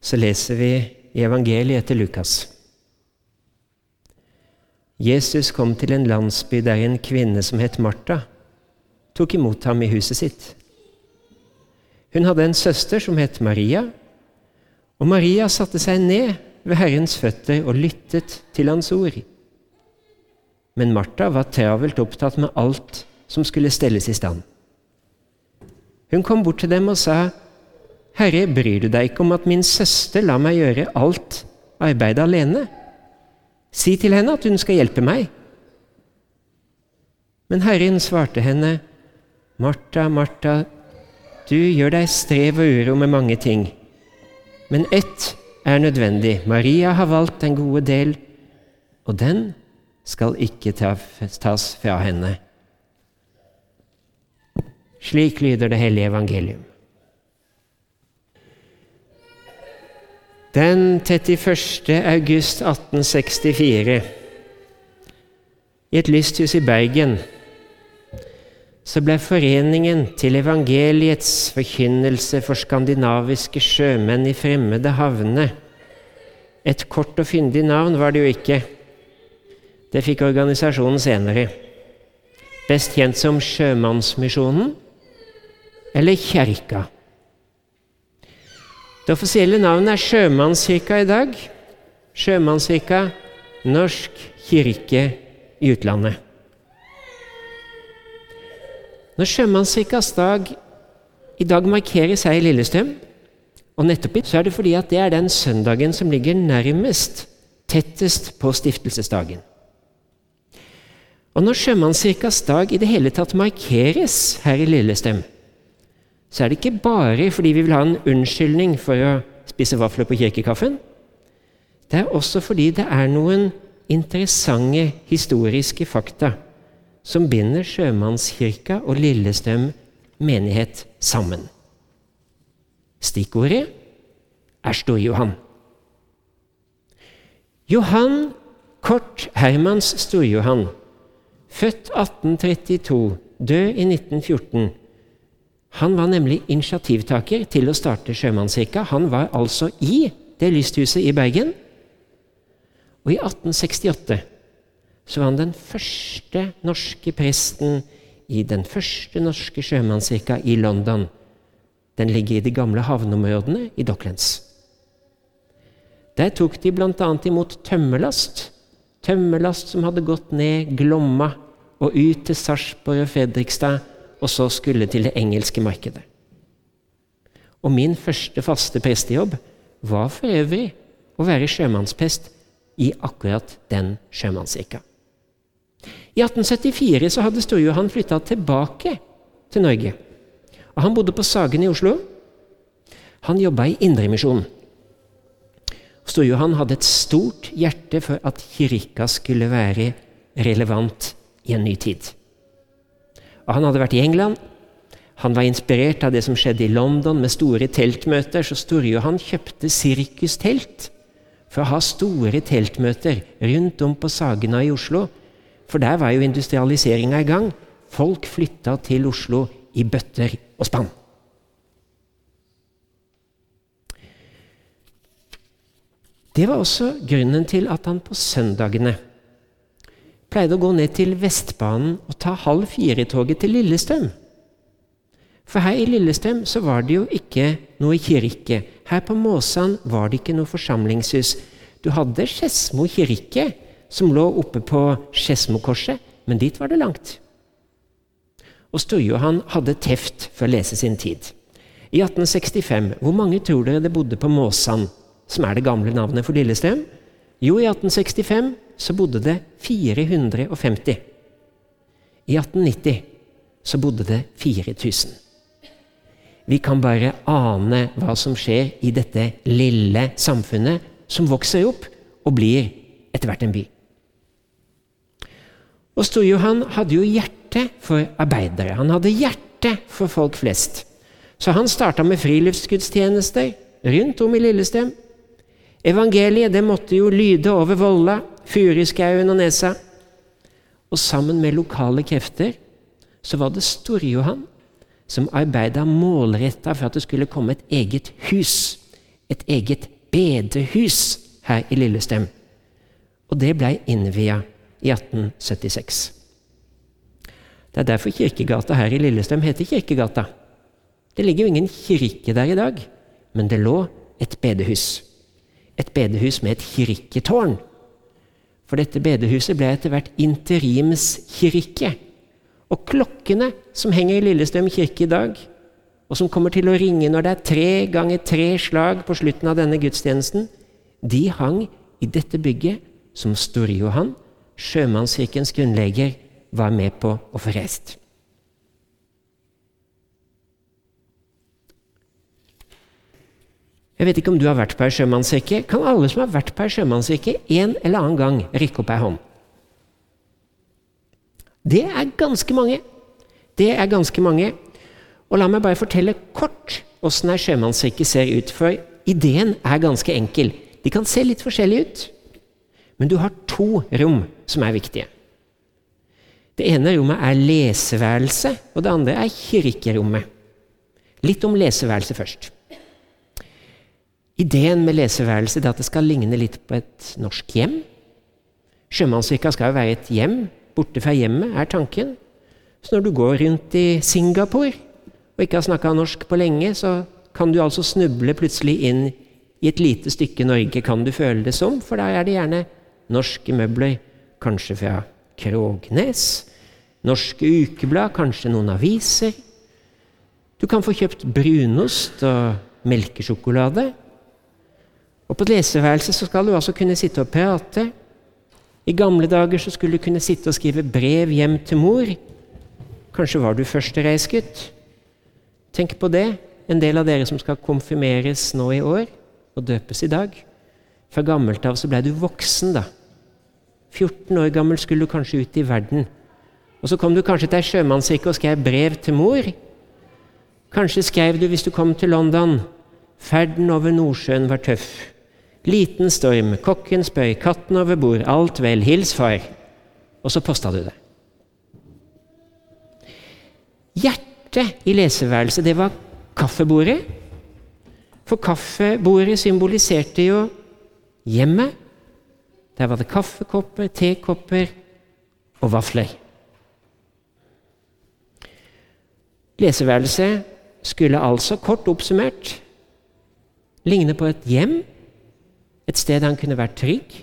så leser vi i evangeliet etter Lukas. Jesus kom til en landsby der en kvinne som het Martha, tok imot ham i huset sitt. Hun hadde en søster som het Maria, og Maria satte seg ned ved Herrens føtter og lyttet til hans ord. Men Martha var travelt opptatt med alt som skulle stelles i stand. Hun kom bort til dem og sa, Herre, bryr du deg ikke om at min søster lar meg gjøre alt arbeidet alene? Si til henne at hun skal hjelpe meg. Men Herren svarte henne, Martha, Martha, du gjør deg strev og uro med mange ting, men ett er nødvendig. Maria har valgt den gode del, og den skal ikke tas fra henne. Slik lyder det hellige evangelium. Den 31. august 1864, i et lysthus i Bergen, så ble Foreningen til evangeliets forkynnelse for skandinaviske sjømenn i fremmede havner Et kort og fyndig navn var det jo ikke. Det fikk organisasjonen senere. Best kjent som Sjømannsmisjonen eller Kjerka. Det offisielle navnet er Sjømannskirka i dag. Sjømannskirka Norsk kirke i utlandet. Når Sjømannskirkas dag i dag markeres her i Lillestrøm, og nettopp så er det fordi at det er den søndagen som ligger nærmest, tettest på stiftelsesdagen. Og når Sjømannskirkas dag i det hele tatt markeres her i Lillestrøm, så er det ikke bare fordi vi vil ha en unnskyldning for å spise vafler på kirkekaffen. Det er også fordi det er noen interessante historiske fakta som binder Sjømannskirka og Lillestrøm menighet sammen. Stikkordet er Stor-Johan. Johan Kort Hermans Stor-Johan, født 1832, død i 1914 han var nemlig initiativtaker til å starte Sjømannskirka. Han var altså i det lysthuset i Bergen. Og i 1868 så var han den første norske presten i den første norske sjømannskirka i London. Den ligger i de gamle havneområdene i Docklands. Der tok de bl.a. imot tømmerlast. Tømmerlast som hadde gått ned Glomma og ut til Sarpsborg og Fredrikstad og så skulle til det engelske markedet. Og min første faste prestejobb var for øvrig å være sjømannsprest i akkurat den sjømannskirka. I 1874 så hadde Stor-Johan flytta tilbake til Norge. Og Han bodde på Sagen i Oslo. Han jobba i Indremisjonen. Stor-Johan hadde et stort hjerte for at kirka skulle være relevant i en ny tid. Han hadde vært i England. Han var inspirert av det som skjedde i London med store teltmøter, så Storjohan kjøpte sirkustelt for å ha store teltmøter rundt om på Sagena i Oslo. For der var jo industrialiseringa i gang. Folk flytta til Oslo i bøtter og spann. Det var også grunnen til at han på søndagene pleide å gå ned til Vestbanen og ta halv fire-toget til Lillestrøm. For her i Lillestrøm så var det jo ikke noe kirke. Her på Måsan var det ikke noe forsamlingshus. Du hadde Skedsmo kirke, som lå oppe på Skedsmokorset, men dit var det langt. Og Storjohan hadde teft for å lese sin tid. I 1865, hvor mange tror dere det bodde på Måsan, som er det gamle navnet for Lillestrøm? Jo, i 1865 så bodde det 450. I 1890 så bodde det 4000. Vi kan bare ane hva som skjer i dette lille samfunnet som vokser opp og blir etter hvert en by. Og Stor-Johan hadde jo hjerte for arbeidere. Han hadde hjerte for folk flest. Så han starta med friluftsgudstjenester rundt om i Lillestrøm. Evangeliet det måtte jo lyde over Volla, Furuskauen og Nesa. Og sammen med lokale krefter så var det Stor-Johan som arbeida målretta for at det skulle komme et eget hus. et eget bedehus her i Lillestrøm. Og det blei innvia i 1876. Det er derfor Kirkegata her i Lillestrøm heter Kirkegata. Det ligger jo ingen kirke der i dag, men det lå et bedehus. Et bedehus med et kirketårn. For dette bedehuset ble etter hvert interimskirke. Og klokkene som henger i Lillestrøm kirke i dag, og som kommer til å ringe når det er tre ganger tre slag på slutten av denne gudstjenesten, de hang i dette bygget som Store-Johan, sjømannskirkens grunnlegger, var med på å få Jeg vet ikke om du har vært på ei sjømannsrekke. Kan alle som har vært på ei sjømannsrekke, en eller annen gang, rykke opp ei hånd? Det er ganske mange. Det er ganske mange. Og la meg bare fortelle kort åssen ei sjømannsrekke ser ut, for ideen er ganske enkel. De kan se litt forskjellige ut, men du har to rom som er viktige. Det ene rommet er leseværelse, og det andre er kirkerommet. Litt om leseværelse først. Ideen med leseværelse er at det skal ligne litt på et norsk hjem. Sjømannsvika skal jo være et hjem. Borte fra hjemmet er tanken. Så når du går rundt i Singapore og ikke har snakka norsk på lenge, så kan du altså snuble plutselig inn i et lite stykke Norge, kan du føle det som, for der er det gjerne norske møbler, kanskje fra Krognes, norske ukeblad, kanskje noen aviser. Du kan få kjøpt brunost og melkesjokolade. Og på et leseværelse så skal du altså kunne sitte og prate. I gamle dager så skulle du kunne sitte og skrive brev hjem til mor. Kanskje var du førstereisgutt. Tenk på det, en del av dere som skal konfirmeres nå i år og døpes i dag. Fra gammelt av så blei du voksen, da. 14 år gammel skulle du kanskje ut i verden. Og så kom du kanskje til ei sjømannsrike og skrev brev til mor. Kanskje skrev du hvis du kom til London Ferden over Nordsjøen var tøff. Liten storm, kokken spøy, katten over bord, alt vel, hils far. Og så posta du det. Hjertet i leseværelset, det var kaffebordet. For kaffebordet symboliserte jo hjemmet. Der var det kaffekopper, tekopper og vafler. Leseværelset skulle altså, kort oppsummert, ligne på et hjem, et sted han kunne vært trygg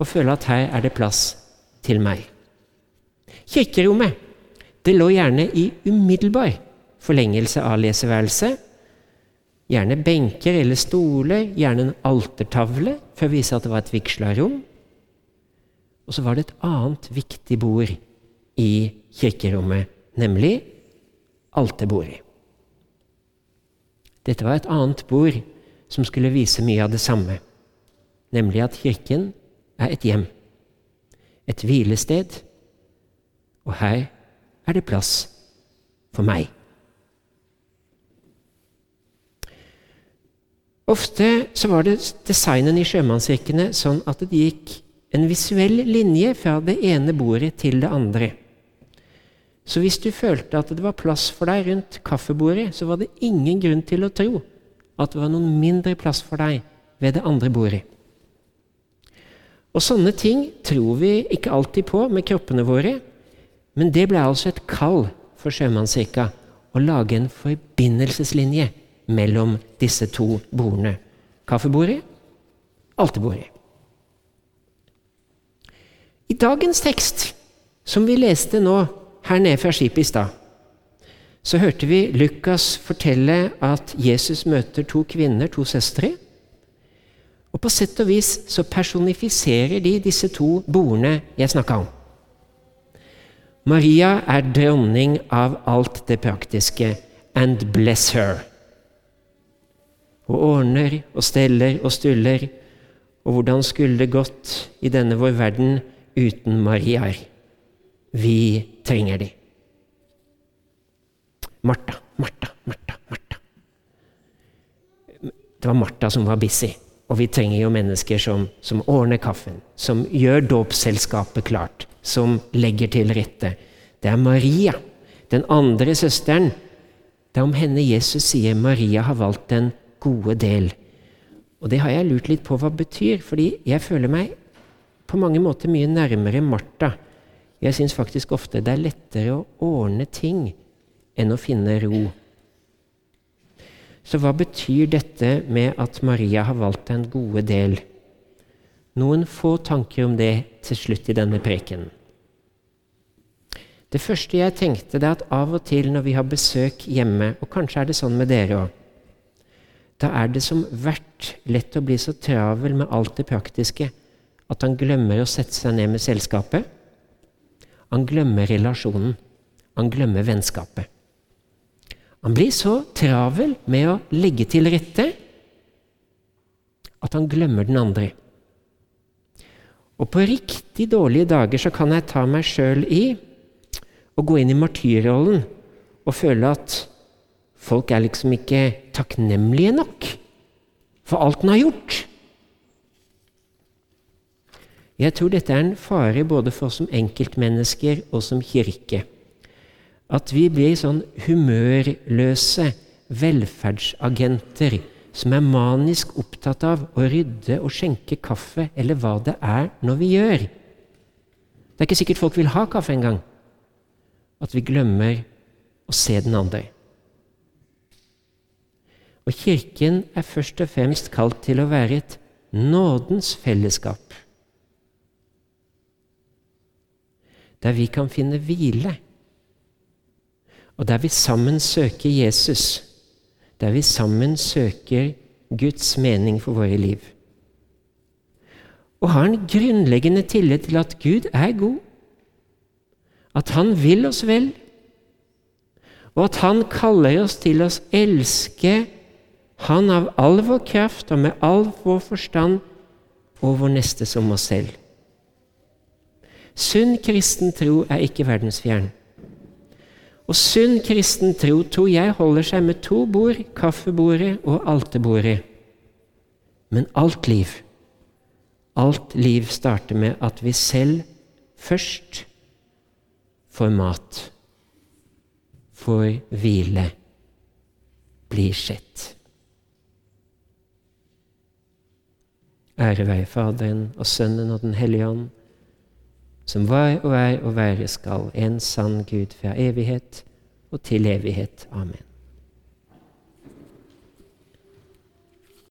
og føle at her er det plass til meg. Kirkerommet det lå gjerne i umiddelbar forlengelse av leseværelset. Gjerne benker eller stoler, gjerne en altertavle for å vise at det var et vigsla rom. Og så var det et annet viktig bord i kirkerommet, nemlig alterbordet. Dette var et annet bord som skulle vise mye av det samme, nemlig at Kirken er et hjem, et hvilested, og her er det plass for meg. Ofte så var det designen i sjømannskirkene sånn at det gikk en visuell linje fra det ene bordet til det andre. Så hvis du følte at det var plass for deg rundt kaffebordet, så var det ingen grunn til å tro at det var noen mindre plass for deg ved det andre bordet. Og sånne ting tror vi ikke alltid på med kroppene våre, men det ble altså et kall for sjømannskirka å lage en forbindelseslinje mellom disse to bordene. Kaffebordet, alterbordet. I dagens tekst, som vi leste nå, her nede fra skipet i stad, så hørte vi Lukas fortelle at Jesus møter to kvinner, to søstre. Og på sett og vis så personifiserer de disse to bordene jeg snakka om. Maria er dronning av alt det praktiske, and bless her. Og ordner og steller og stuller, og hvordan skulle det gått i denne vår verden uten Mariaer? Vi trenger de. Martha, Martha, Martha, Martha. Det var Martha som var busy. Og vi trenger jo mennesker som, som ordner kaffen, som gjør dåpsselskapet klart, som legger til rette. Det er Maria, den andre søsteren. Det er om henne Jesus sier Maria har valgt den gode del. Og det har jeg lurt litt på hva det betyr, fordi jeg føler meg på mange måter mye nærmere Martha. Jeg syns faktisk ofte det er lettere å ordne ting enn å finne ro. Så hva betyr dette med at Maria har valgt en gode del? Noen få tanker om det til slutt i denne preken. Det første jeg tenkte, det er at av og til når vi har besøk hjemme, og kanskje er det sånn med dere òg, da er det som verdt lett å bli så travel med alt det praktiske at han glemmer å sette seg ned med selskapet. Han glemmer relasjonen. Han glemmer vennskapet. Han blir så travel med å legge til rette at han glemmer den andre. Og på riktig dårlige dager så kan jeg ta meg sjøl i å gå inn i martyrrollen og føle at folk er liksom ikke takknemlige nok for alt den har gjort. Jeg tror dette er en fare både for oss som enkeltmennesker og som kirke at vi blir sånn humørløse velferdsagenter som er manisk opptatt av å rydde og skjenke kaffe, eller hva det er når vi gjør. Det er ikke sikkert folk vil ha kaffe engang. At vi glemmer å se den andre. Og Kirken er først og fremst kalt til å være et nådens fellesskap. Der vi kan finne hvile og der vi sammen søker Jesus, der vi sammen søker Guds mening for våre liv. Og har en grunnleggende tillit til at Gud er god, at Han vil oss vel, og at Han kaller oss til å elske Han av all vår kraft og med all vår forstand og vår neste som oss selv. Sunn kristen tro er ikke verdensfjern. Og sunn kristen tro tror jeg holder seg med to bord, kaffebordet og alterbordet. Men alt liv, alt liv starter med at vi selv først får mat, får hvile, blir sett. Ære være Faderen og Sønnen og Den hellige ånd som var og er og være skal, en sann Gud fra evighet og til evighet. Amen.